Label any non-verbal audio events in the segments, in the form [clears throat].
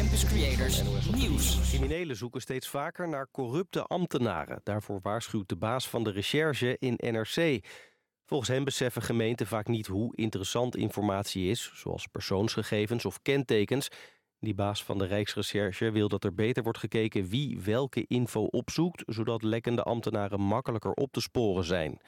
Campus Creators Nieuws. Criminelen zoeken steeds vaker naar corrupte ambtenaren. Daarvoor waarschuwt de baas van de recherche in NRC. Volgens hem beseffen gemeenten vaak niet hoe interessant informatie is, zoals persoonsgegevens of kentekens. Die baas van de Rijksrecherche wil dat er beter wordt gekeken wie welke info opzoekt, zodat lekkende ambtenaren makkelijker op te sporen zijn.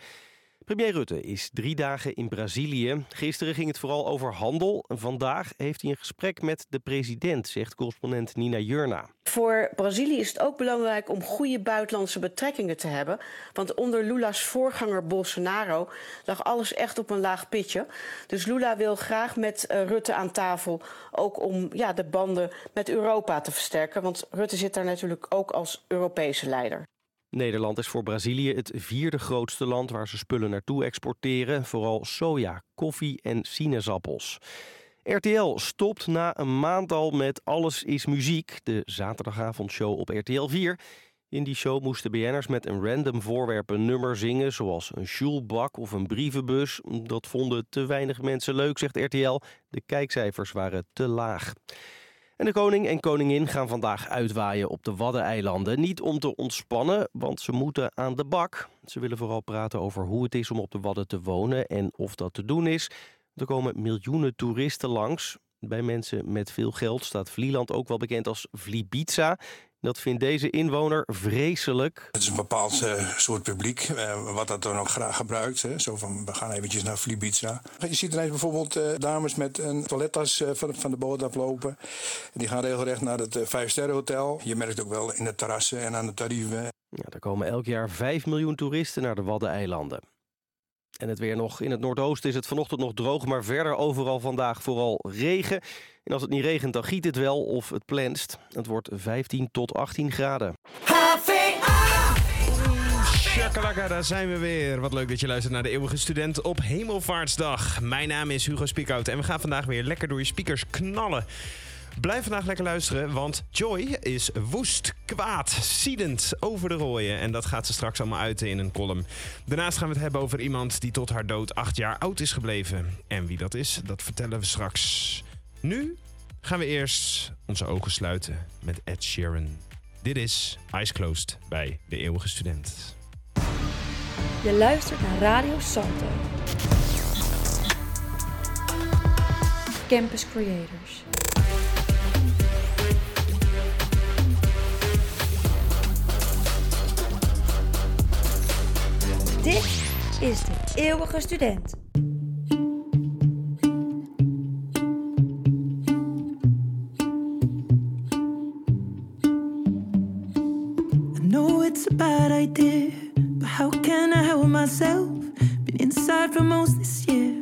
Premier Rutte is drie dagen in Brazilië. Gisteren ging het vooral over handel. Vandaag heeft hij een gesprek met de president, zegt correspondent Nina Jurna. Voor Brazilië is het ook belangrijk om goede buitenlandse betrekkingen te hebben. Want onder Lula's voorganger Bolsonaro lag alles echt op een laag pitje. Dus Lula wil graag met uh, Rutte aan tafel, ook om ja, de banden met Europa te versterken. Want Rutte zit daar natuurlijk ook als Europese leider. Nederland is voor Brazilië het vierde grootste land waar ze spullen naartoe exporteren. Vooral soja, koffie en sinaasappels. RTL stopt na een maand al met Alles is Muziek, de zaterdagavondshow op RTL 4. In die show moesten BN'ers met een random voorwerp een nummer zingen... zoals een sjoelbak of een brievenbus. Dat vonden te weinig mensen leuk, zegt RTL. De kijkcijfers waren te laag. En de koning en koningin gaan vandaag uitwaaien op de Waddeneilanden. Niet om te ontspannen, want ze moeten aan de bak. Ze willen vooral praten over hoe het is om op de Wadden te wonen en of dat te doen is. Er komen miljoenen toeristen langs. Bij mensen met veel geld staat Vlieland ook wel bekend als Vlibiza. Dat vindt deze inwoner vreselijk. Het is een bepaald uh, soort publiek, uh, wat dat dan ook graag gebruikt. Hè. Zo van, we gaan eventjes naar Flibiza. Je ziet ineens bijvoorbeeld uh, dames met een toilettas van, van, de boot aflopen. Die gaan regelrecht naar het Vijfsterrenhotel. Je merkt ook wel in de terrassen en aan de tarieven. Ja, er komen elk jaar 5 miljoen toeristen naar de Waddeneilanden. En het weer nog. In het noordoosten is het vanochtend nog droog, maar verder overal vandaag vooral regen. En als het niet regent, dan giet het wel of het plenst. Het wordt 15 tot 18 graden. Shakalaka, daar zijn we weer. Wat leuk dat je luistert naar de Eeuwige Student op Hemelvaartsdag. Mijn naam is Hugo Spiekhout en we gaan vandaag weer lekker door je speakers knallen. Blijf vandaag lekker luisteren, want Joy is woest, kwaad, ziedend over de rooien. En dat gaat ze straks allemaal uiten in een column. Daarnaast gaan we het hebben over iemand die tot haar dood acht jaar oud is gebleven. En wie dat is, dat vertellen we straks. Nu gaan we eerst onze ogen sluiten met Ed Sheeran. Dit is Eyes Closed bij De Eeuwige Student. Je luistert naar Radio Salto. Campus Creators. Dit is de eeuwige student. I know it's a bad idea, but how can I help myself? Been inside for most this year,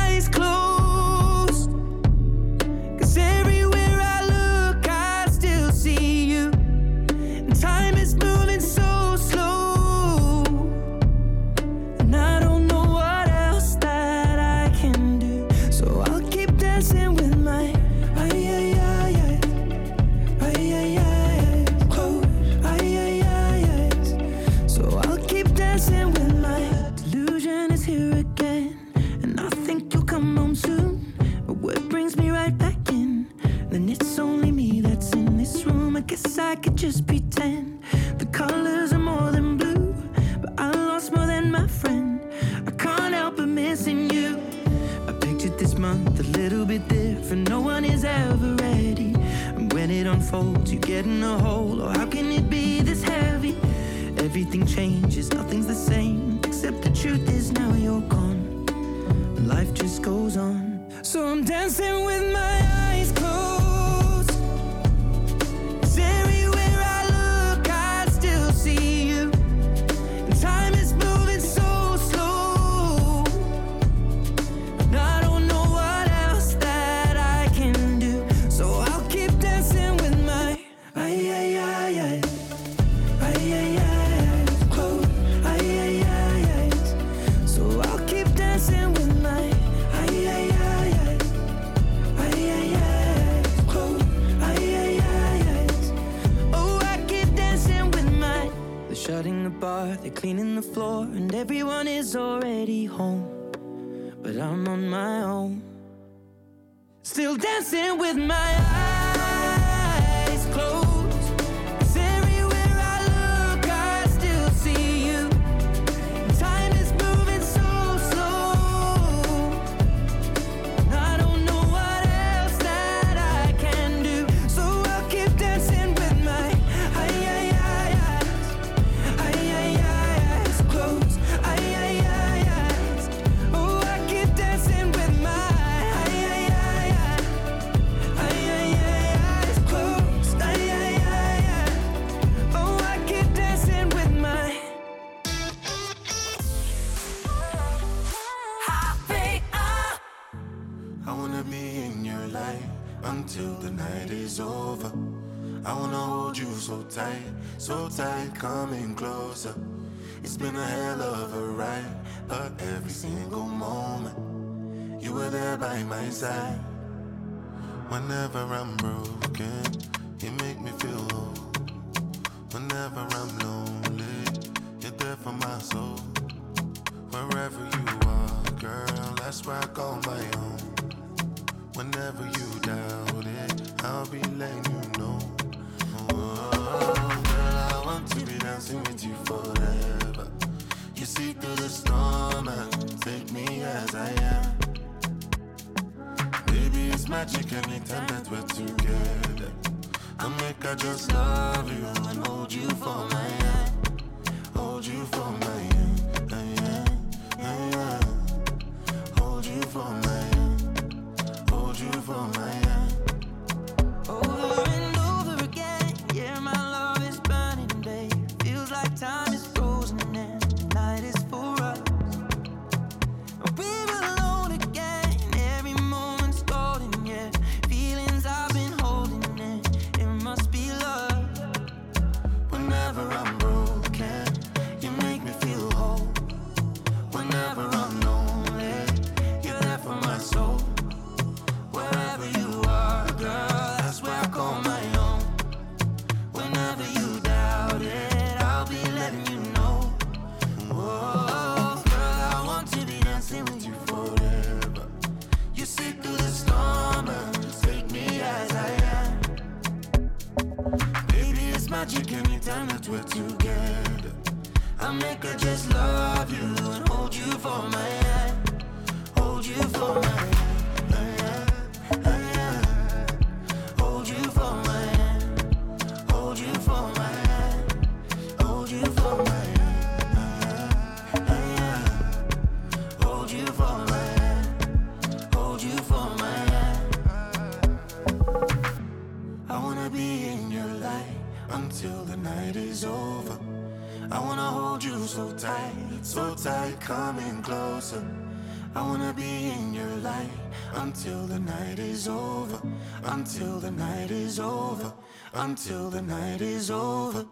Until the night is over. Until the night is over.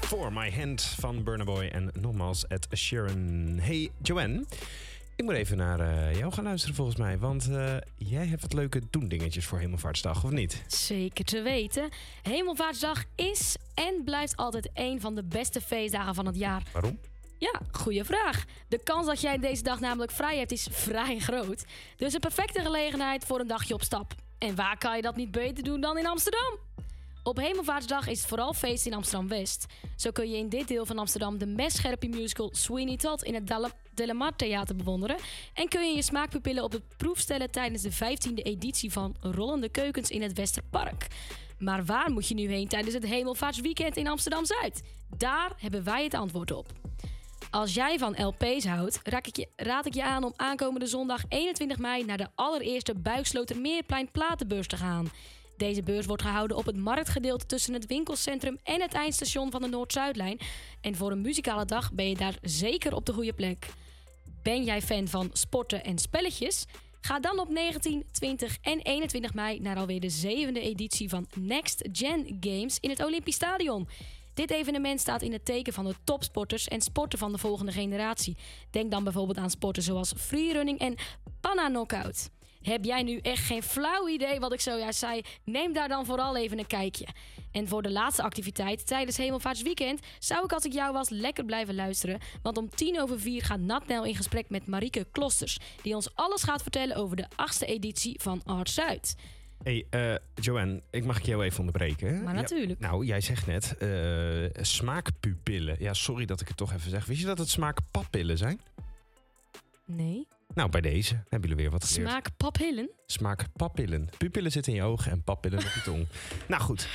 For My Hand van Burna Boy en nogmaals Ed Sheeran. Hey Joanne, ik moet even naar eh, jou gaan luisteren volgens mij. Want eh, jij hebt wat leuke doendingetjes voor Hemelvaartsdag, of niet? Zeker te weten. Hemelvaartsdag is en blijft altijd een van de beste feestdagen van het jaar. Waarom? Ja, goede vraag. De kans dat jij deze dag namelijk vrij hebt is vrij groot. Dus een perfecte gelegenheid voor een dagje op stap. En waar kan je dat niet beter doen dan in Amsterdam? Op Hemelvaartsdag is het vooral feest in Amsterdam-West. Zo kun je in dit deel van Amsterdam de mestscherpe musical Sweeney Todd in het Delamar Theater bewonderen. En kun je je smaakpupillen op de proef stellen tijdens de 15e editie van Rollende Keukens in het Westerpark. Maar waar moet je nu heen tijdens het Hemelvaartsweekend in Amsterdam-Zuid? Daar hebben wij het antwoord op. Als jij van LP's houdt, raad ik, je, raad ik je aan om aankomende zondag 21 mei naar de allereerste Buikslotermeerplein Platenbeurs te gaan. Deze beurs wordt gehouden op het marktgedeelte tussen het winkelcentrum en het eindstation van de Noord-Zuidlijn. En voor een muzikale dag ben je daar zeker op de goede plek. Ben jij fan van sporten en spelletjes? Ga dan op 19, 20 en 21 mei naar alweer de zevende editie van Next Gen Games in het Olympisch Stadion. Dit evenement staat in het teken van de topsporters en sporten van de volgende generatie. Denk dan bijvoorbeeld aan sporten zoals freerunning en panna knockout. Heb jij nu echt geen flauw idee wat ik zojuist zei? Neem daar dan vooral even een kijkje. En voor de laatste activiteit tijdens Hemelvaartsweekend zou ik als ik jou was lekker blijven luisteren. Want om tien over vier gaat Natnel in gesprek met Marieke Klosters. Die ons alles gaat vertellen over de achtste editie van Art Zuid. Hey, eh, Joanne, ik mag ik jou even onderbreken? Maar Ja, natuurlijk. nou, jij zegt net eh, smaakpupillen. Ja, sorry dat ik het toch even zeg. Wist je dat het smaakpapillen zijn? Nee. Nou, bij deze hebben jullie weer wat geleerd. Smaak paphillen? Smaakpapillen. Pupillen zitten in je ogen en papillen op je tong. [laughs] Nou goed,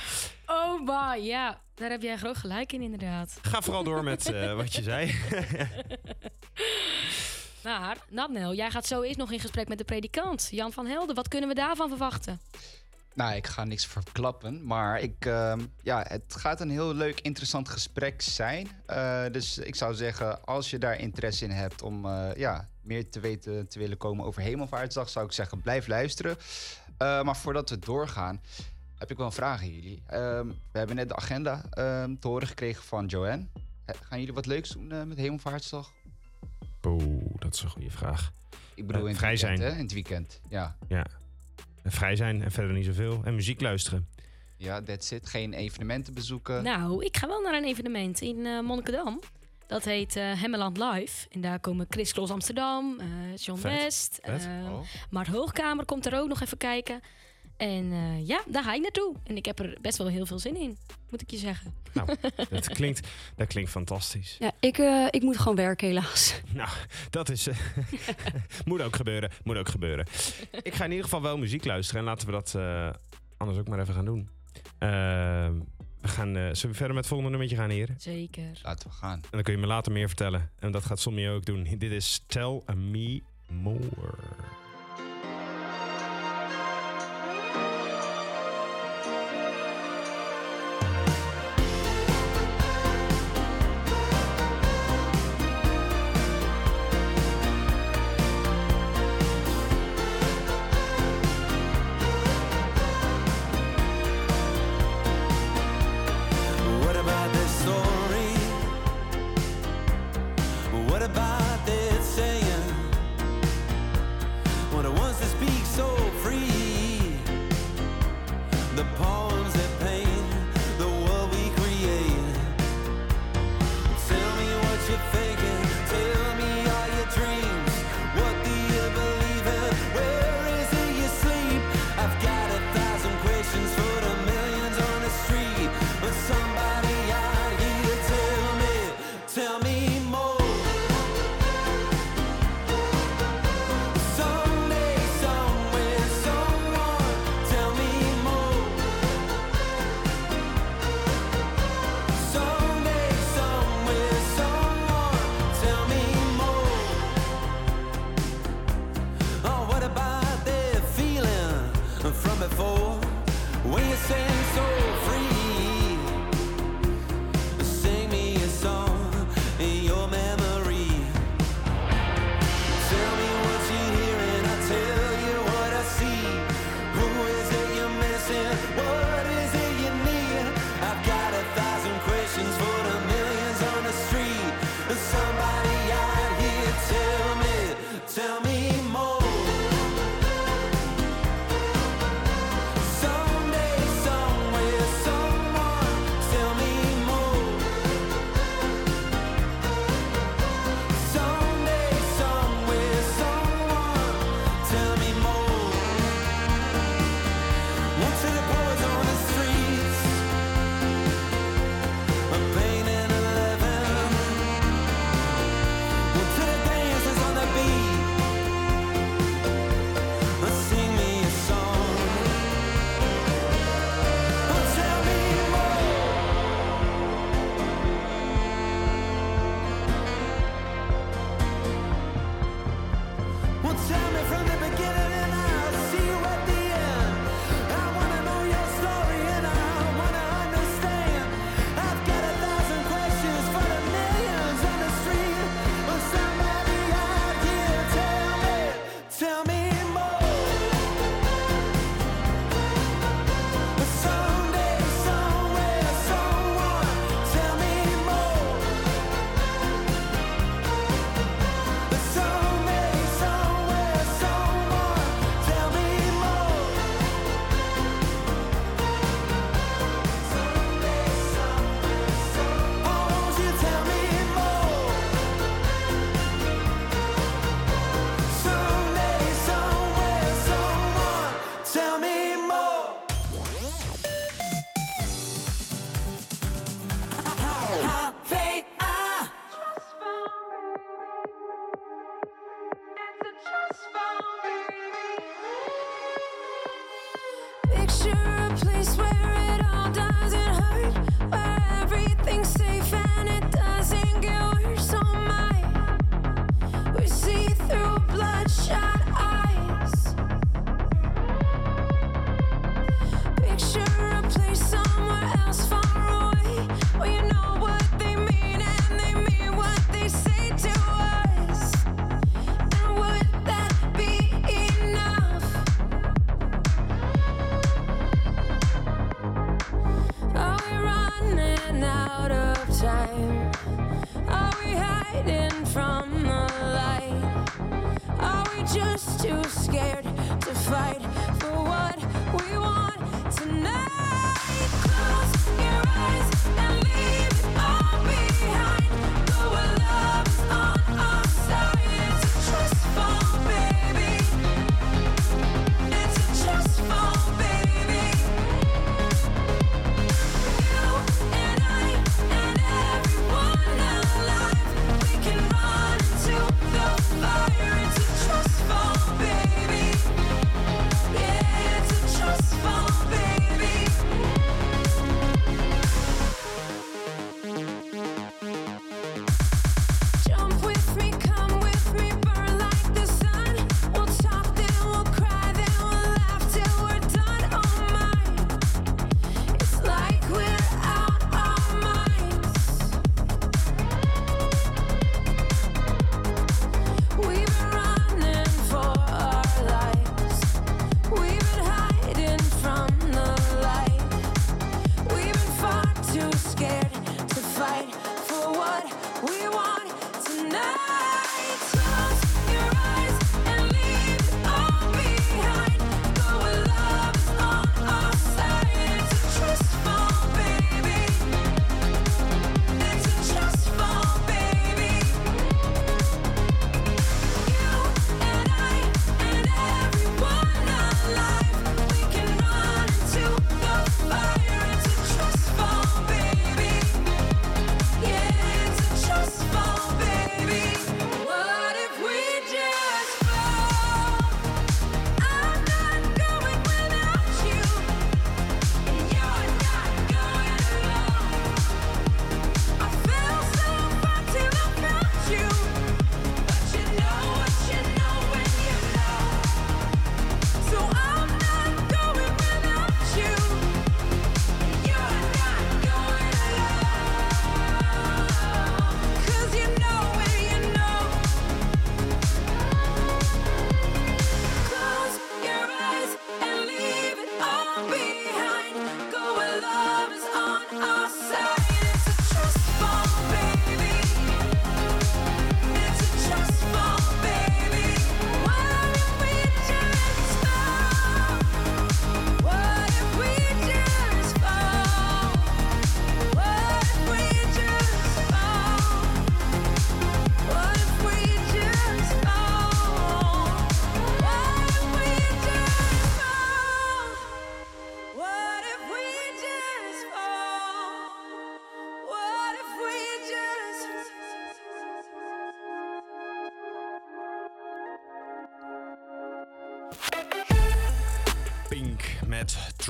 Oh, bah, ja. Daar heb jij groot gelijk in, inderdaad. ga vooral door met eh, wat je zei. [laughs] Maar, Natnel, jij gaat zo eerst nog in gesprek met de predikant, Jan van Helden. Wat kunnen we daarvan verwachten? Nou, ik ga niks verklappen, maar ik, ehm, ja, het gaat een heel leuk, interessant gesprek zijn. Eh, dus ik zou zeggen, als je daar interesse in hebt om eh, ja, meer te weten te willen komen over Hemelvaartsdag, zou ik zeggen, blijf luisteren. Eh, maar voordat we doorgaan, heb ik wel een vraag aan jullie. Ehm, we hebben net de agenda ehm, te horen gekregen van Joanne. Gaan jullie wat leuks doen eh, met Hemelvaartsdag? Oeh, dat is een goede vraag. Ik bedoel, Eh, in het vrij weekend, zijn. hè? In het weekend, ja. Ja. En vrij zijn en verder niet zoveel. En muziek luisteren. Ja, that's it. Geen evenementen bezoeken. Nou, ik ga wel naar een evenement in eh Monnikendam. Dat heet eh Hemmeland Live. En daar komen Chris Kloos Amsterdam, eh, John Vet, West. vet. eh, Oh. Mart Hoogkamer komt er ook nog even kijken. En eh, ja, daar ga ik naartoe. En ik heb er best wel heel veel zin in, moet ik je zeggen. Nou, [laughs] dat klinkt, dat klinkt fantastisch. Ja, ik, eh, ik moet gewoon werken helaas. [laughs] Nou, dat is. eh, [laughs] moet ook gebeuren. Moet ook gebeuren. Ik ga in ieder geval wel muziek luisteren. En laten we dat eh, anders ook maar even gaan doen. We gaan. eh, zullen we verder met het volgende nummertje gaan, heren? Zeker. Laten we gaan. En dan kun je me later meer vertellen. En dat gaat Sommie ook doen. Dit is Tell Me More.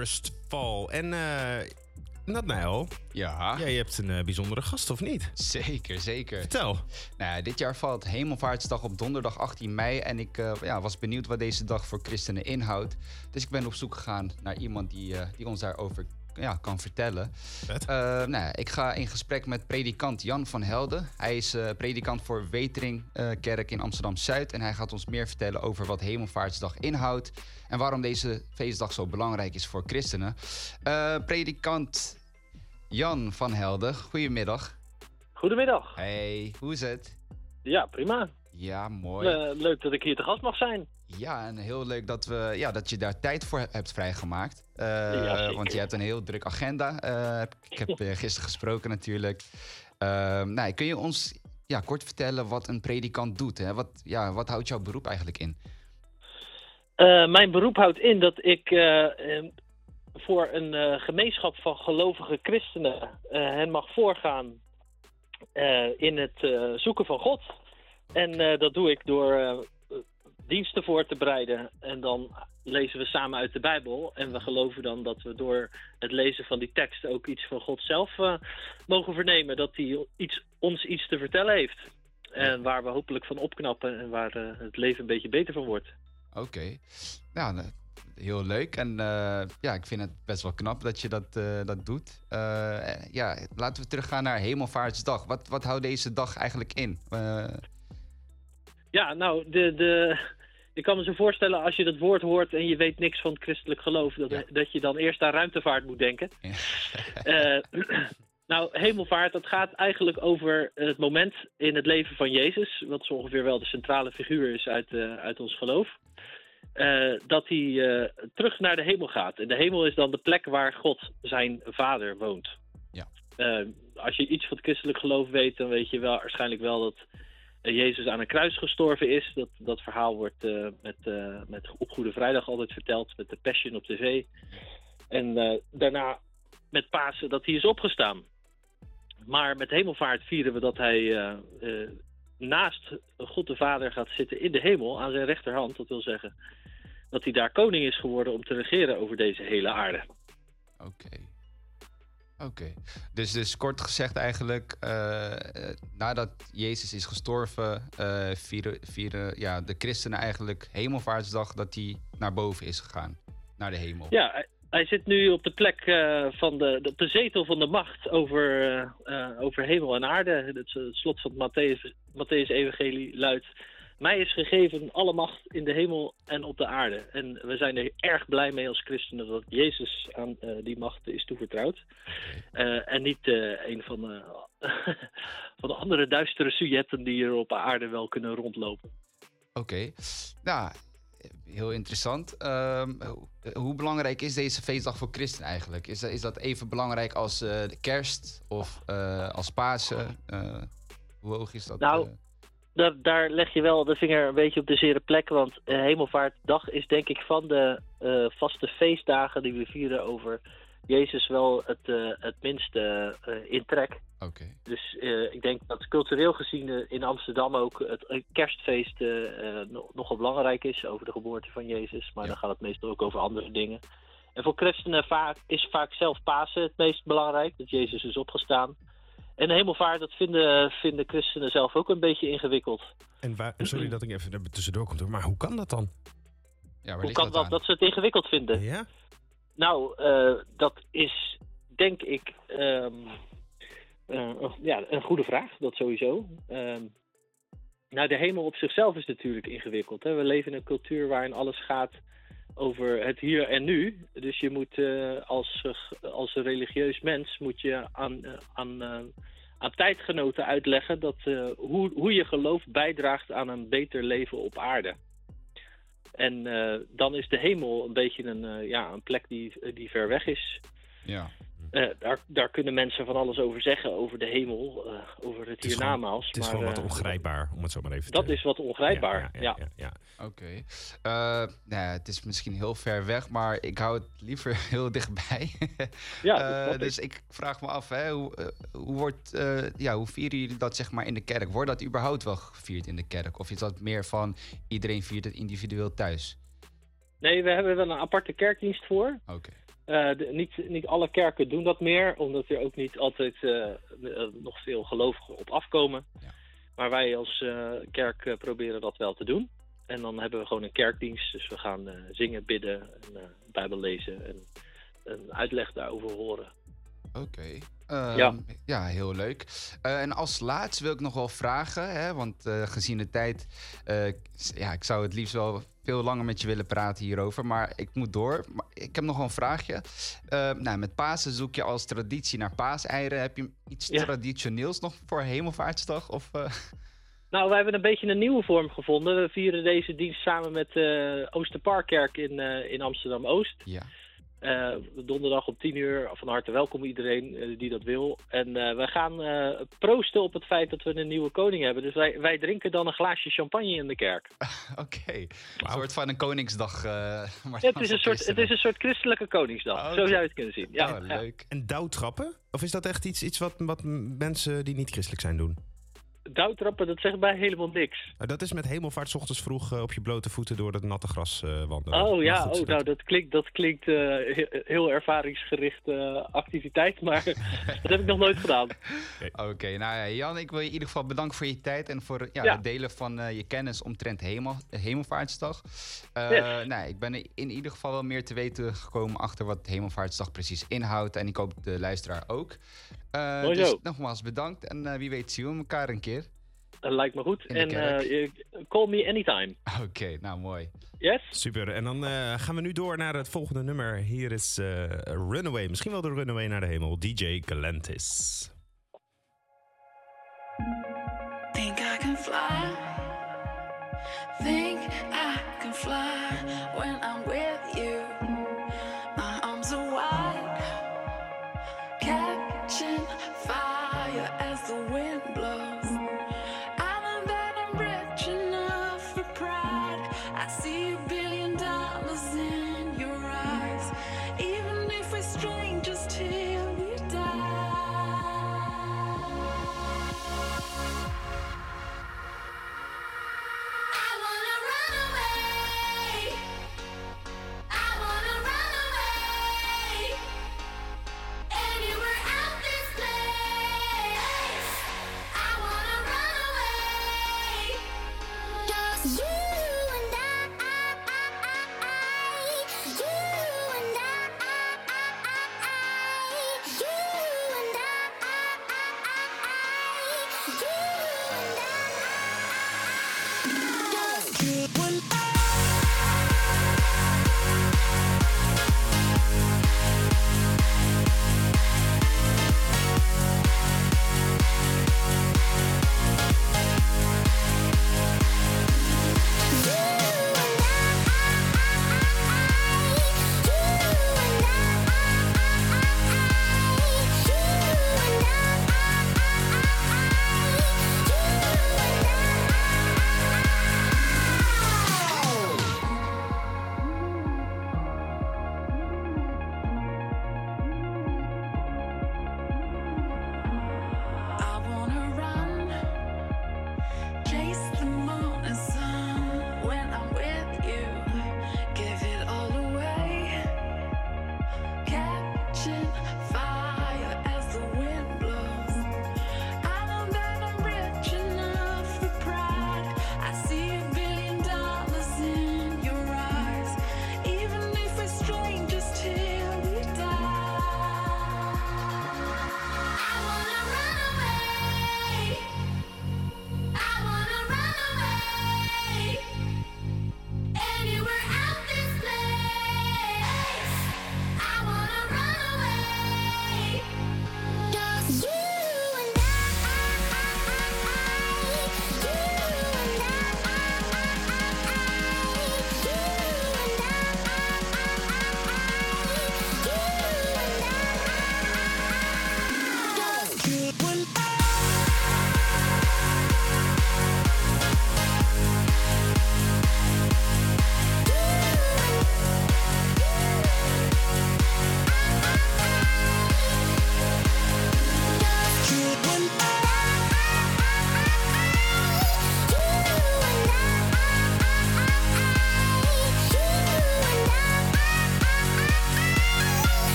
Met Trust Fall. En eh Natnael, Ja. jij hebt een eh, bijzondere gast, of niet? Zeker, zeker. Vertel. Nou, dit jaar valt Hemelvaartsdag op donderdag 18 mei. En ik eh, ja, was benieuwd wat deze dag voor christenen inhoudt. Dus ik ben op zoek gegaan naar iemand die, die ons daarover ja, kan vertellen. Eh, nou, ik ga in gesprek met predikant Jan van Helden. Hij is eh, predikant voor Wetering eh, Kerk in Amsterdam-Zuid. En hij gaat ons meer vertellen over wat Hemelvaartsdag inhoudt. En waarom deze feestdag zo belangrijk is voor christenen. Eh, predikant Jan van Helden, goedemiddag. Goedemiddag. Hey, hoe is het? Ja, prima. Ja, mooi. Leuk dat ik hier te gast mag zijn. Ja, en heel leuk dat, we, ja, dat je daar tijd voor hebt vrijgemaakt. Eh, Ja, want je hebt een heel druk agenda. Eh, ik heb eh, gisteren gesproken natuurlijk. Ehm, nou, kun je ons ja, kort vertellen wat een predikant doet? Hè? Wat, ja, wat houdt jouw beroep eigenlijk in? Mijn beroep houdt in dat ik eh, eh, voor een gemeenschap van gelovige christenen hen mag voorgaan in het zoeken van God. En dat doe ik door diensten voor te bereiden. En dan lezen we samen uit de Bijbel. En we geloven dan dat we door het lezen van die tekst ook iets van God zelf eh, mogen vernemen. Dat hij iets, ons iets te vertellen heeft. En waar we hopelijk van opknappen en waar eh, het leven een beetje beter van wordt. Oké. Nou, eh, heel leuk. En eh, ja, ik vind het best wel knap dat je dat, dat doet. Ja, laten we teruggaan naar Hemelvaartsdag. Wat, wat houdt deze dag eigenlijk in? Ja, nou, de, de, ik kan me zo voorstellen als je dat woord hoort en je weet niks van het christelijk geloof, dat, dat je dan eerst aan ruimtevaart moet denken. [laughs] Eh, [clears throat] nou, hemelvaart, dat gaat eigenlijk over het moment in het leven van Jezus, wat zo ongeveer wel de centrale figuur is uit, eh, uit ons geloof. eh, dat hij terug naar de hemel gaat. En de hemel is dan de plek waar God zijn vader woont. Ja. Als je iets van het christelijk geloof weet, dan weet je wel, waarschijnlijk wel dat Jezus aan een kruis gestorven is. Dat, dat verhaal wordt eh, met, eh, met op Goede Vrijdag altijd verteld, met de Passion op tv. En eh, daarna met Pasen dat hij is opgestaan. Maar met hemelvaart vieren we dat hij eh, eh, naast God de Vader gaat zitten in de hemel, aan zijn rechterhand. Dat wil zeggen dat hij daar koning is geworden om te regeren over deze hele aarde. Oké. Oké. Dus, dus kort gezegd eigenlijk, eh, eh, nadat Jezus is gestorven, eh, vieren, vieren ja, de christenen eigenlijk Hemelvaartsdag dat hij naar boven is gegaan. Naar de hemel. Ja, hij, zit nu op de plek van de, de, zetel van de macht over, over hemel en aarde. Het, het slot van het Matthäus, Matthäus Evangelie luidt... Mij is gegeven alle macht in de hemel en op de aarde. En we zijn er erg blij mee als christenen dat Jezus aan eh, die macht is toevertrouwd. Eh, en niet eh, een van, de [laughs] van de andere duistere sujetten die er op aarde wel kunnen rondlopen. Oké. Nou, heel interessant. Ehm, hoe, hoe belangrijk is deze feestdag voor christenen eigenlijk? Is, dat- is dat even belangrijk als de kerst of als Pasen? Hoe hoog is dat? Nou? Daar, daar leg je wel de vinger een beetje op de zere plek. Want eh, Hemelvaartdag is denk ik van de eh, vaste feestdagen die we vieren over Jezus wel het, eh, het minste eh, in trek. Oké. Dus ik denk dat cultureel gezien in Amsterdam ook het kerstfeest nog- nogal belangrijk is over de geboorte van Jezus. Maar dan gaat het meestal ook over andere dingen. En voor christenen vaak, is vaak zelf Pasen het meest belangrijk, dat Jezus is opgestaan. En de hemelvaart, dat vinden, vinden christenen zelf ook een beetje ingewikkeld. En waar, sorry dat ik even er tussendoor kom, maar hoe kan dat dan? Ja, Hoe kan dat dat ze het ingewikkeld vinden? Ja? Nou, eh, dat is denk ik ehm, eh, ja, een goede vraag, dat sowieso. Ehm, nou, de hemel op zichzelf is natuurlijk ingewikkeld. Hè? We leven in een cultuur waarin alles gaat over het hier en nu. Dus je moet eh, als, eh, als religieus mens moet je aan, eh, aan, aan tijdgenoten uitleggen dat, hoe, hoe je geloof bijdraagt aan een beter leven op aarde. En dan is de hemel een beetje een, ja, een plek die, die ver weg is. Ja. Eh, daar, daar kunnen mensen van alles over zeggen, over de hemel, eh, over het, gewoon- hiernamaals. Het is maar, gewoon wat eh, ongrijpbaar, om het zo maar even Dat te... is wat ongrijpbaar, ja. ja. Oké. Eh, nou ja, het is misschien heel ver weg, maar ik hou het liever [laughs] heel dichtbij. [laughs] Ja, dat dus ik vraag me af, hè, hoe, hoe, wordt, eh, ja, hoe vieren jullie dat zeg maar in de kerk? Wordt dat überhaupt wel gevierd in de kerk? Of is dat meer van iedereen viert het individueel thuis? Nee, we hebben wel een aparte kerkdienst voor. Oké. Eh, de- niet, niet alle kerken doen dat meer, omdat er ook niet altijd eh, eh, nog veel gelovigen op afkomen. Maar wij als kerk proberen dat wel te doen. En dan hebben we gewoon een kerkdienst. Dus we gaan zingen, bidden, en, Bijbel lezen en een uitleg daarover horen. Oké. Ehm, Ja. ja, heel leuk. En als laatst wil ik nog wel vragen, hè, want gezien de tijd, ja, ik zou het liefst wel veel langer met je willen praten hierover, maar ik moet door. Maar ik heb nog wel een vraagje. Eh, nou, met Pasen zoek je als traditie naar paaseieren. Heb je iets Ja. traditioneels nog voor Hemelvaartsdag? Of, eh? Nou, we hebben een beetje een nieuwe vorm gevonden. We vieren deze dienst samen met de Oosterparkkerk in, eh, in Amsterdam-Oost. Ja. Eh, donderdag om 10 uur. Van harte welkom iedereen eh, die dat wil. En eh, we gaan eh, proosten op het feit dat we een nieuwe koning hebben. Dus wij, wij drinken dan een glaasje champagne in de kerk. [laughs] Oké, een soort van een Koningsdag. eh, [laughs] maar Ja, het, is een soort, het is een soort christelijke koningsdag. Ah, Zo zou je het kunnen zien. Ja, Oh, ja. leuk. En douwtrappen? Of is dat echt iets, iets wat, wat mensen die niet christelijk zijn doen? Douwtrappen, dat zegt mij helemaal niks. Nou, dat is met hemelvaart ochtends vroeg eh, op je blote voeten door het natte gras eh, wandelen. Oh ja, goed, oh, dat- nou, dat klinkt, dat klinkt eh, he- heel ervaringsgerichte activiteit, maar [laughs] dat heb ik nog nooit gedaan. Oké, nou ja, Jan, ik wil je in ieder geval bedanken voor je tijd en voor ja, Ja. het delen van eh, je kennis omtrent hemel, Hemelvaartsdag. Eh, Yes. nou, ik ben in ieder geval wel meer te weten gekomen achter wat Hemelvaartsdag precies inhoudt. En ik hoop de luisteraar ook. Eh, dus nogmaals bedankt en eh, wie weet zien we elkaar een keer. Dat lijkt me goed. En eh, call me anytime. [laughs] Oké, nou mooi. Yes? Super. En dan eh, gaan we nu door naar het volgende nummer. Hier is eh, Runaway. Misschien wel de Runaway naar de hemel. DJ Galantis.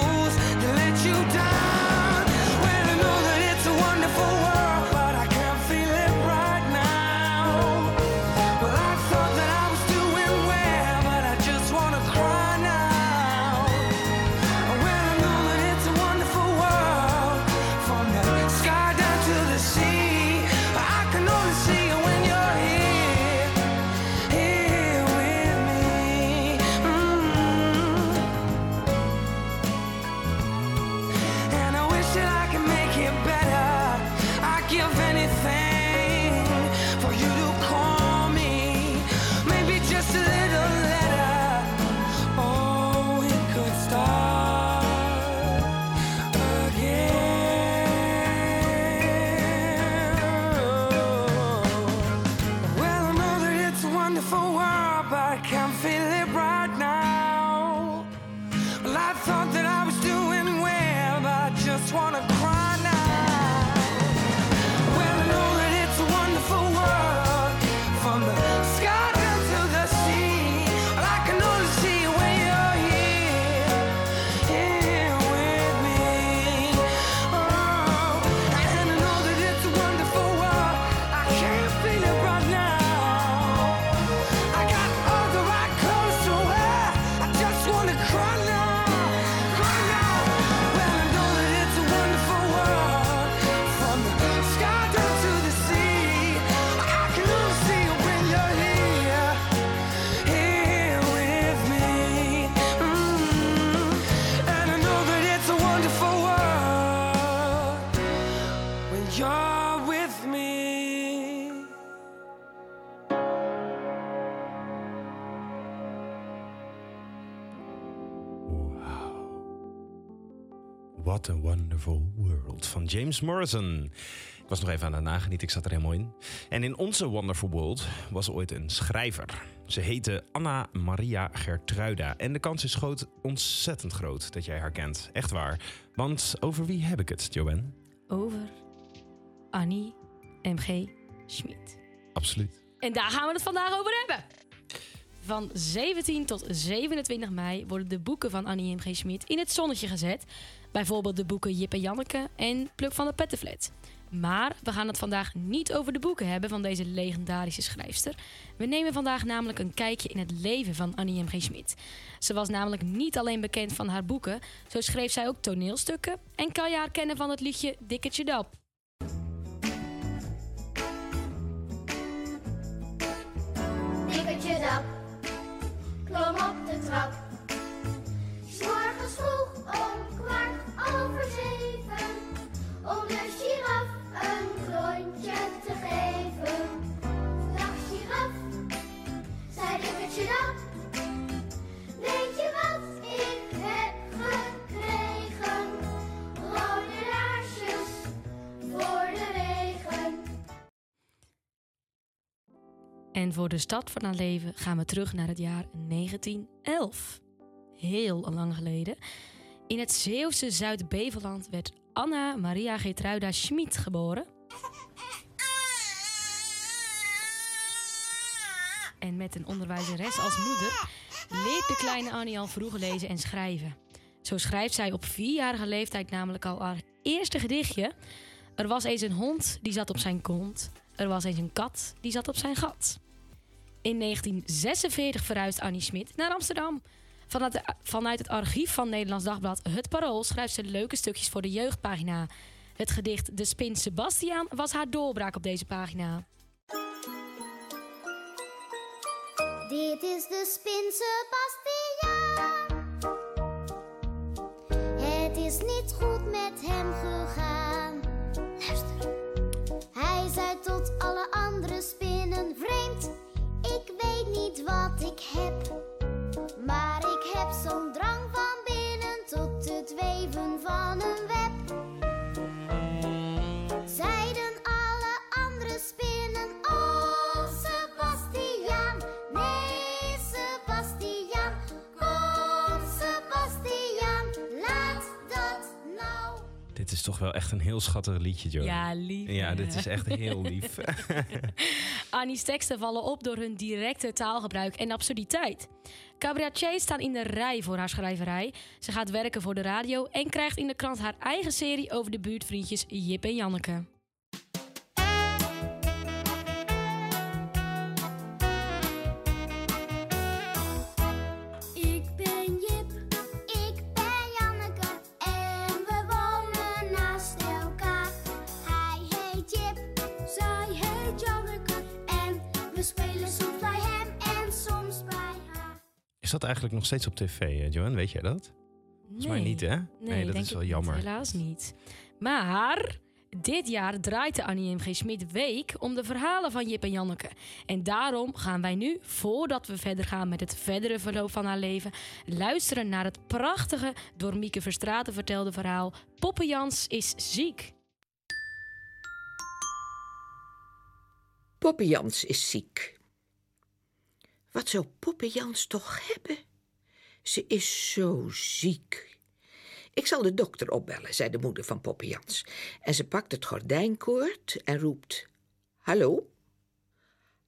Fools to let you down. What a Wonderful World van James Morrison. Ik was nog even aan het nagenieten, ik zat er helemaal in. En in onze Wonderful World was ooit een schrijver. Ze heette Anna Maria Gertruida. En de kans is groot, ontzettend groot dat jij haar kent. Echt waar. Want over wie heb ik het, Joanne? Over Annie M.G. Schmid. Absoluut. En daar gaan we het vandaag over hebben. Van 17 tot 27 mei worden de boeken van Annie M.G. Schmid in het zonnetje gezet. Bijvoorbeeld de boeken Jip en Janneke en Pluk van de Pettenflat. Maar we gaan het vandaag niet over de boeken hebben van deze legendarische schrijfster. We nemen vandaag namelijk een kijkje in het leven van Annie M.G. Schmid. Ze was namelijk niet alleen bekend van haar boeken, zo schreef zij ook toneelstukken en kan je haar kennen van het liedje Dikketje Dap. Dikketje dap, klom op de trap. S'morgens vroeg om de giraf een klontje te geven. Dag giraf, zei Dikketje dap, weet je wat ik heb gekregen? Rode laarsjes voor de regen. En voor de stad van haar leven gaan we terug naar het jaar 1911. Heel lang geleden. In het Zeeuwse Zuid-Beveland werd Anna Maria Gertruida Schmid geboren. En met een onderwijzeres als moeder leert de kleine Annie al vroeg lezen en schrijven. Zo schrijft zij op vierjarige leeftijd namelijk al haar eerste gedichtje. Er was eens een hond die zat op zijn kont. Er was eens een kat die zat op zijn gat. In 1946 verhuist Annie Schmid naar Amsterdam. Vanuit, vanuit het archief van Nederlands Dagblad Het Parool schrijft ze leuke stukjes voor de jeugdpagina. Het gedicht De Spin Sebastiaan was haar doorbraak op deze pagina. Dit is de spin Sebastiaan. Het is niet goed met hem gegaan. Luister. Hij zei tot alle andere spinnen vreemd. Ik weet niet wat ik heb. Maar ik heb zo'n drang van binnen tot het weven van een web. Zeiden alle andere spinnen, oh Sebastiaan, nee Sebastiaan, kom Sebastiaan, laat dat nou. Dit is toch wel echt een heel schattig liedje, Joe. Ja, lief. Ja, dit is echt heel lief. [laughs] Annie's teksten vallen op door hun directe taalgebruik en absurditeit. Cabaretiers staan in de rij voor haar schrijverij. Ze gaat werken voor de radio en krijgt in de krant haar eigen serie over de buurtvriendjes Jip en Janneke. Is dat eigenlijk nog steeds op tv, eh, Johan? Weet jij dat? Volgens mij niet, hè? Nee, dat denk is wel ik niet. jammer. Helaas niet. Maar dit jaar draait de Annie M. G. Schmid Week om de verhalen van Jip en Janneke. En daarom gaan wij nu, voordat we verder gaan met het verdere verloop van haar leven, luisteren naar het prachtige, door Mieke Verstraeten vertelde verhaal Poppe Jans is ziek. Poppe Jans is ziek. Wat zou Poppe Jans toch hebben? Ze is zo ziek. Ik zal de dokter opbellen, zei de moeder van Poppe Jans. En ze pakt het gordijnkoord en roept: Hallo?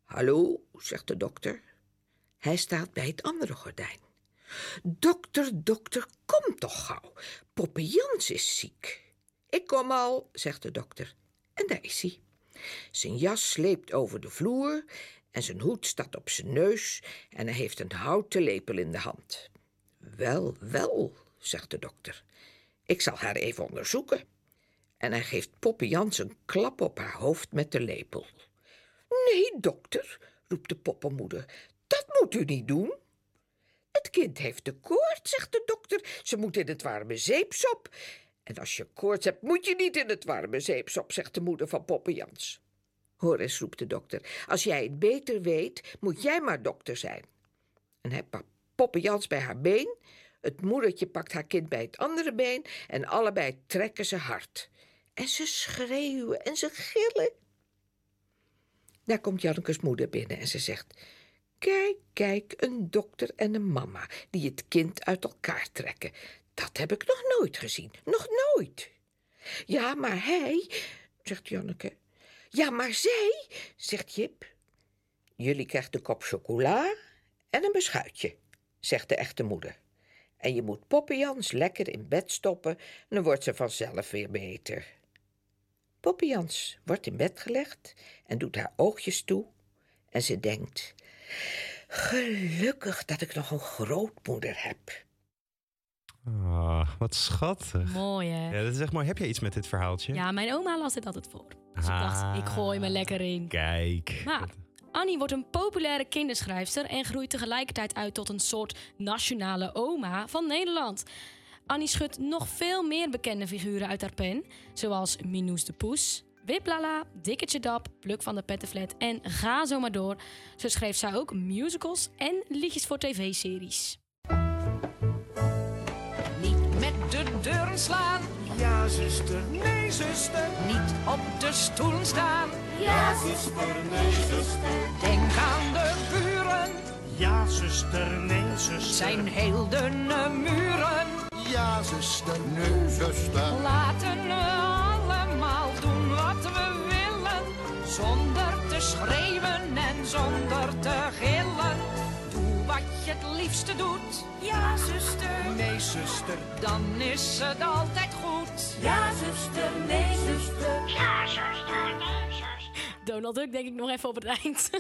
Hallo, zegt de dokter. Hij staat bij het andere gordijn. Dokter, dokter, kom toch gauw. Poppe Jans is ziek. Ik kom al, zegt de dokter. En daar is hij. Zijn jas sleept over de vloer en zijn hoed staat op zijn neus en hij heeft een houten lepel in de hand. Wel, wel, zegt de dokter. Ik zal haar even onderzoeken. En hij geeft Poppe Jans een klap op haar hoofd met de lepel. Nee, dokter, roept de poppenmoeder, dat moet u niet doen. Het kind heeft de koorts, zegt de dokter. Ze moet in het warme zeepsop. En als je koorts hebt, moet je niet in het warme zeepsop, zegt de moeder van Poppe Jans. Eens, roept de dokter, als jij het beter weet, moet jij maar dokter zijn. En hij pakt Poppe Jans bij haar been, het moedertje pakt haar kind bij het andere been en allebei trekken ze hard. En ze schreeuwen en ze gillen. Daar komt Jannekes moeder binnen en ze zegt... Kijk, kijk, een dokter en een mama die het kind uit elkaar trekken. Dat heb ik nog nooit gezien, nog nooit. Ja, maar hij, zegt Janneke. Ja, maar zij, zegt Jip. Jullie krijgt een kop chocola en een beschuitje, zegt de echte moeder. En je moet Poppejans lekker in bed stoppen, dan wordt ze vanzelf weer beter. Poppejans wordt in bed gelegd en doet haar oogjes toe. En ze denkt, gelukkig dat ik nog een grootmoeder heb. Ah, wat schattig. Mooi hè? Ja, dat is echt mooi. Heb jij iets met dit verhaaltje? Ja, mijn oma las dit altijd voor. Dus ik dacht, ik gooi me lekker in. Kijk. Maar Annie wordt een populaire kinderschrijfster en groeit tegelijkertijd uit tot een soort nationale oma van Nederland. Annie schudt nog veel meer bekende figuren uit haar pen, zoals Minoes de Poes, Wiplala, Dikketje Dap, Pluk van de Pettenflat en ga zo maar door. Zo schreef zij ook musicals en liedjes voor tv-series. Slaan. Ja, zuster. Nee, zuster. Niet op de stoelen staan. Ja, zuster, nee, zuster. Denk aan de buren. Ja, zuster, nee, zuster. Zijn heel dunne muren. Ja, zuster, nee, zuster. Laten we allemaal doen wat we willen. Zonder te schreeuwen en zonder te gillen. Wat je het liefste doet. Ja, zuster. Nee, zuster. Dan is het altijd goed. Ja, zuster, nee, zuster. Ja, zuster. Donald Duck denk ik nog even op het eind.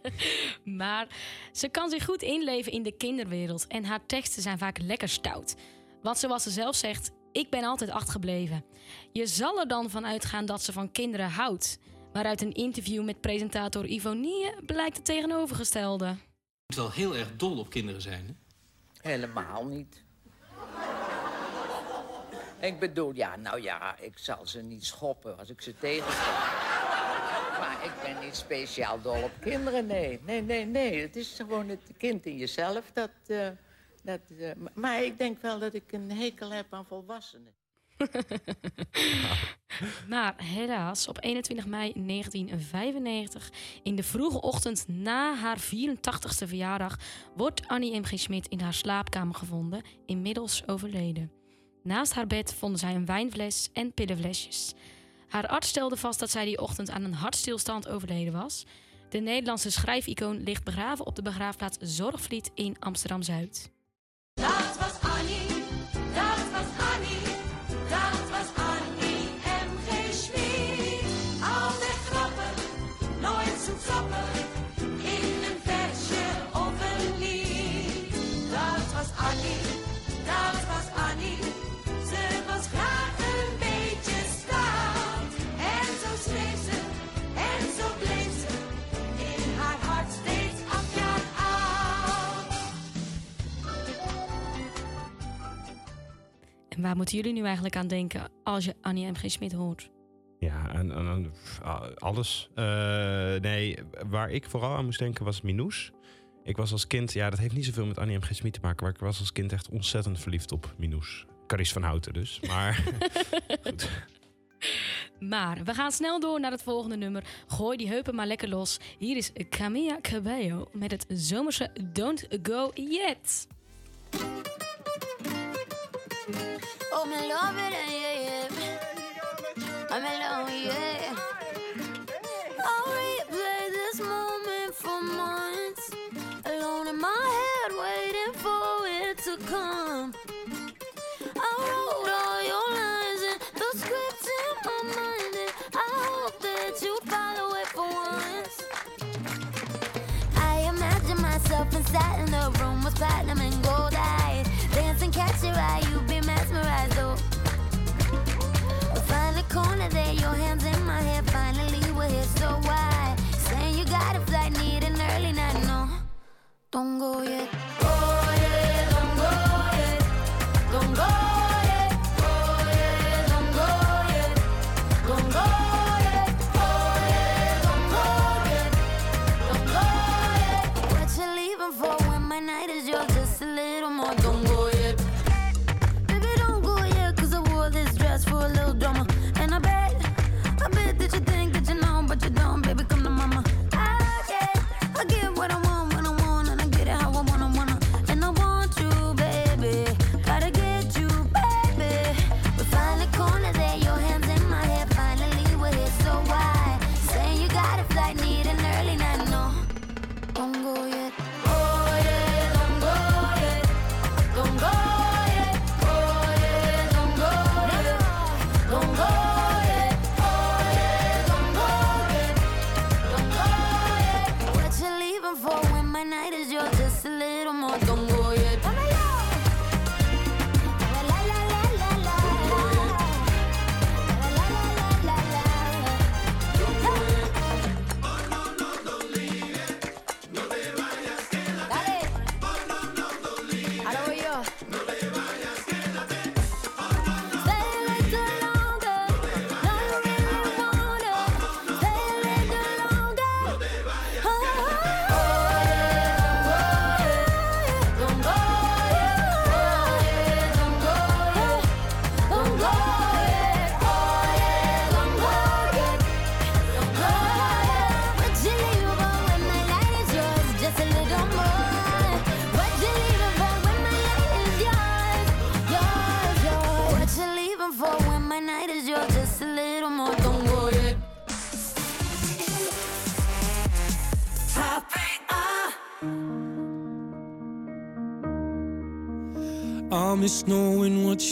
[laughs] maar ze kan zich goed inleven in de kinderwereld en haar teksten zijn vaak lekker stout. Want zoals ze zelf zegt, ik ben altijd achtergebleven. Je zal er dan van uitgaan dat ze van kinderen houdt. Maar uit een interview met presentator Ivonie blijkt het tegenovergestelde. Moet wel heel erg dol op kinderen zijn, hè? Helemaal niet. Ik bedoel, ja, nou ja, ik zal ze niet schoppen als ik ze tegenkom. Maar ik ben niet speciaal dol op kinderen, nee. Nee, nee, nee. Het is gewoon het kind in jezelf dat... eh, dat eh, maar ik denk wel dat ik een hekel heb aan volwassenen. [laughs] Maar helaas, op 21 mei 1995, in de vroege ochtend na haar 84ste verjaardag, wordt Annie M. G. Schmid in haar slaapkamer gevonden, inmiddels overleden. Naast haar bed vonden zij een wijnfles en pillenflesjes. Haar arts stelde vast dat zij die ochtend aan een hartstilstand overleden was. De Nederlandse schrijficoon ligt begraven op de begraafplaats Zorgvliet in Amsterdam-Zuid. Dat En waar moeten jullie nu eigenlijk aan denken als je Annie M.G. Smit hoort? Ja, en, en- ah, alles. Eh, nee, waar ik vooral aan moest denken was Minous. Ik was als kind, ja, dat heeft niet zoveel met Annie M. G. Smit te maken, maar ik was als kind echt ontzettend verliefd op Minous. Caries van Houten dus. Maar [laughs] Maar we gaan snel door naar het volgende nummer. Gooi die heupen maar lekker los. Hier is Camilla Cabello met het zomerse Don't Go Yet. Oh, me love it, yeah, yeah. I'm alone, yeah. I'll replay this moment for months. Alone in my head, waiting for it to come. I wrote all your lines and the script in my mind, and I hope that you'd follow it for once. I imagine myself inside in the room with platinum and gold eyes. Dancing, catch your eye, you be mesmerized, oh. We find a corner there, your hands in my hair. Finally, we're here, so why? Saying you got a flight, need an early night, no. Don't go yet.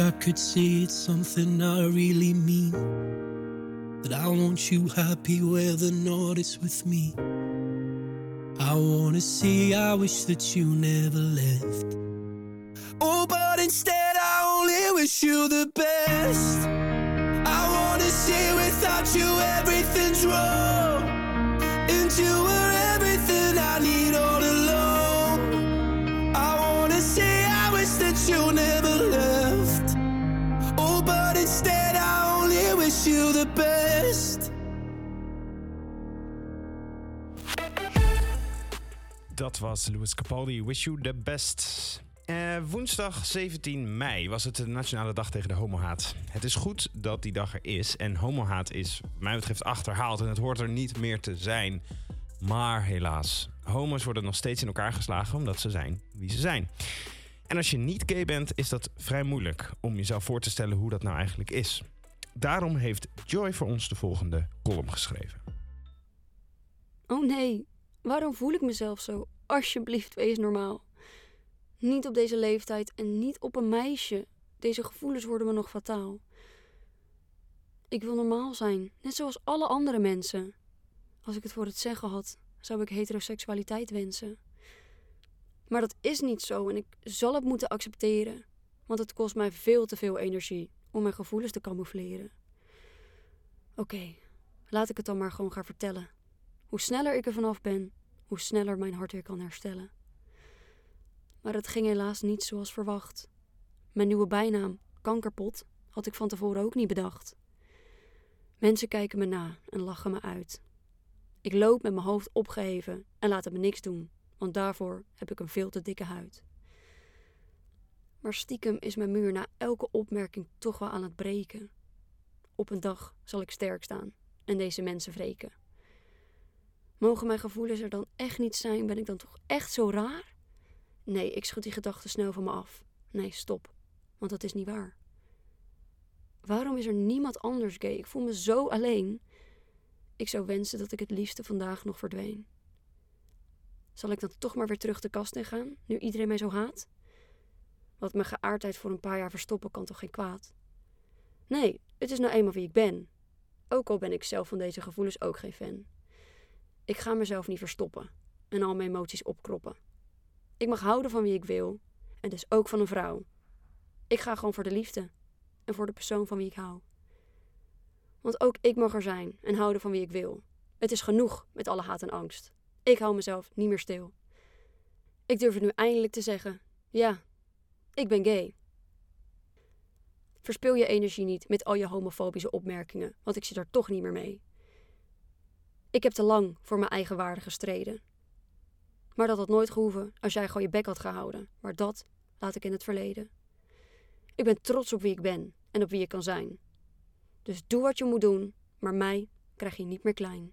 I could say it's something I really mean. That I want you happy whether or not it's with me. I wanna say I wish that you never left. Oh, but instead I only wish you the best. I wanna say without you everything's wrong. And you Dat was Louis Capaldi. Wish you the best. Eh, woensdag 17 mei was het de Nationale Dag tegen de Homohaat. Het is goed dat die dag er is. En homohaat is, wat mij betreft, achterhaald. En het hoort er niet meer te zijn. Maar helaas, homo's worden nog steeds in elkaar geslagen omdat ze zijn wie ze zijn. En als je niet gay bent, is dat vrij moeilijk om jezelf voor te stellen hoe dat nou eigenlijk is. Daarom heeft Joy voor ons de volgende column geschreven. Oh nee, waarom voel ik mezelf zo? Alsjeblieft, wees normaal. Niet op deze leeftijd en niet op een meisje. Deze gevoelens worden me nog fataal. Ik wil normaal zijn, net zoals alle andere mensen. Als ik het voor het zeggen had, zou ik heteroseksualiteit wensen. Maar dat is niet zo en ik zal het moeten accepteren, want het kost mij veel te veel energie om mijn gevoelens te camoufleren. Oké, laat ik het dan maar gewoon gaan vertellen. Hoe sneller ik er vanaf ben, hoe sneller mijn hart weer kan herstellen. Maar het ging helaas niet zoals verwacht. Mijn nieuwe bijnaam, kankerpot, had ik van tevoren ook niet bedacht. Mensen kijken me na en lachen me uit. Ik loop met mijn hoofd opgeheven en laten me niks doen, want daarvoor heb ik een veel te dikke huid. Maar stiekem is mijn muur na elke opmerking toch wel aan het breken. Op een dag zal ik sterk staan en deze mensen wreken. Mogen mijn gevoelens er dan echt niet zijn? Ben ik dan toch echt zo raar? Nee, ik schud die gedachten snel van me af. Nee, stop, want dat is niet waar. Waarom is er niemand anders gay? Ik voel me zo alleen. Ik zou wensen dat ik het liefste vandaag nog verdween. Zal ik dan toch maar weer terug de kast in gaan, nu iedereen mij zo haat? Wat mijn geaardheid voor een paar jaar verstoppen kan toch geen kwaad? Nee, het is nou eenmaal wie ik ben. Ook al ben ik zelf van deze gevoelens ook geen fan. Ik ga mezelf niet verstoppen en al mijn emoties opkroppen. Ik mag houden van wie ik wil en dus ook van een vrouw. Ik ga gewoon voor de liefde en voor de persoon van wie ik hou. Want ook ik mag er zijn en houden van wie ik wil. Het is genoeg met alle haat en angst. Ik hou mezelf niet meer stil. Ik durf het nu eindelijk te zeggen. Ja, ik ben gay. Verspil je energie niet met al je homofobische opmerkingen, want ik zit er toch niet meer mee. Ik heb te lang voor mijn eigen waarde gestreden. Maar dat had nooit gehoeven als jij gewoon je bek had gehouden. Maar dat laat ik in het verleden. Ik ben trots op wie ik ben en op wie ik kan zijn. Dus doe wat je moet doen, maar mij krijg je niet meer klein.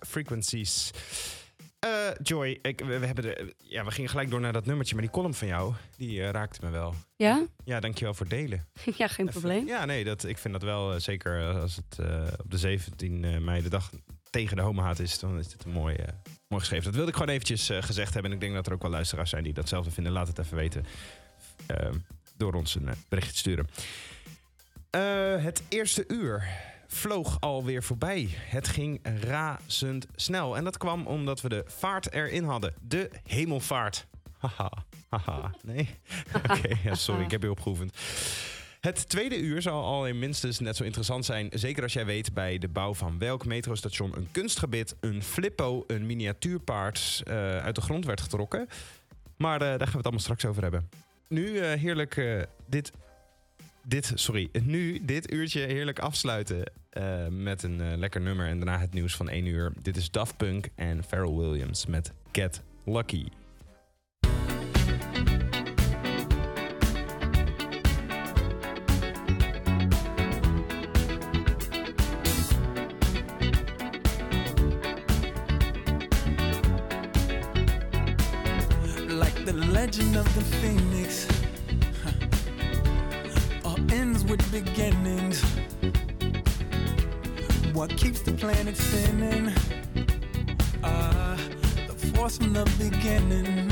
Frequencies. Eh, Joy, ik, we, we hebben de, ja, we gingen gelijk door naar dat nummertje, maar die column van jou, die eh, raakte me wel. Ja? Ja, dankjewel voor het delen. [laughs] Ja, geen probleem. Ja, nee, dat, ik vind dat wel, eh, zeker als het op de 17 mei, de dag tegen de homohaat is, dan is dit een mooi, mooi geschreven. Dat wilde ik gewoon eventjes gezegd hebben. En ik denk dat er ook wel luisteraars zijn die datzelfde vinden. Laat het even weten door ons een berichtje te sturen. Het eerste uur vloog alweer voorbij. Het ging razend snel. En dat kwam omdat we de vaart erin hadden. De hemelvaart. Haha, haha. Nee? [laughs] Oké, sorry, ik heb je opgeoefend. Het tweede uur zal al in minstens net zo interessant zijn. Zeker als jij weet bij de bouw van welk metrostation een kunstgebit, een flippo, een miniatuurpaard eh, uit de grond werd getrokken. Maar eh, daar gaan we het allemaal straks over hebben. Nu eh, heerlijk dit, dit, sorry, nu dit uurtje heerlijk afsluiten eh, met een eh, lekker nummer. En daarna het nieuws van 1 uur. Dit is Daft Punk en Pharrell Williams met Get Lucky. like the legend of the with beginnings. What keeps the planet spinning? Uh, the force from the beginning.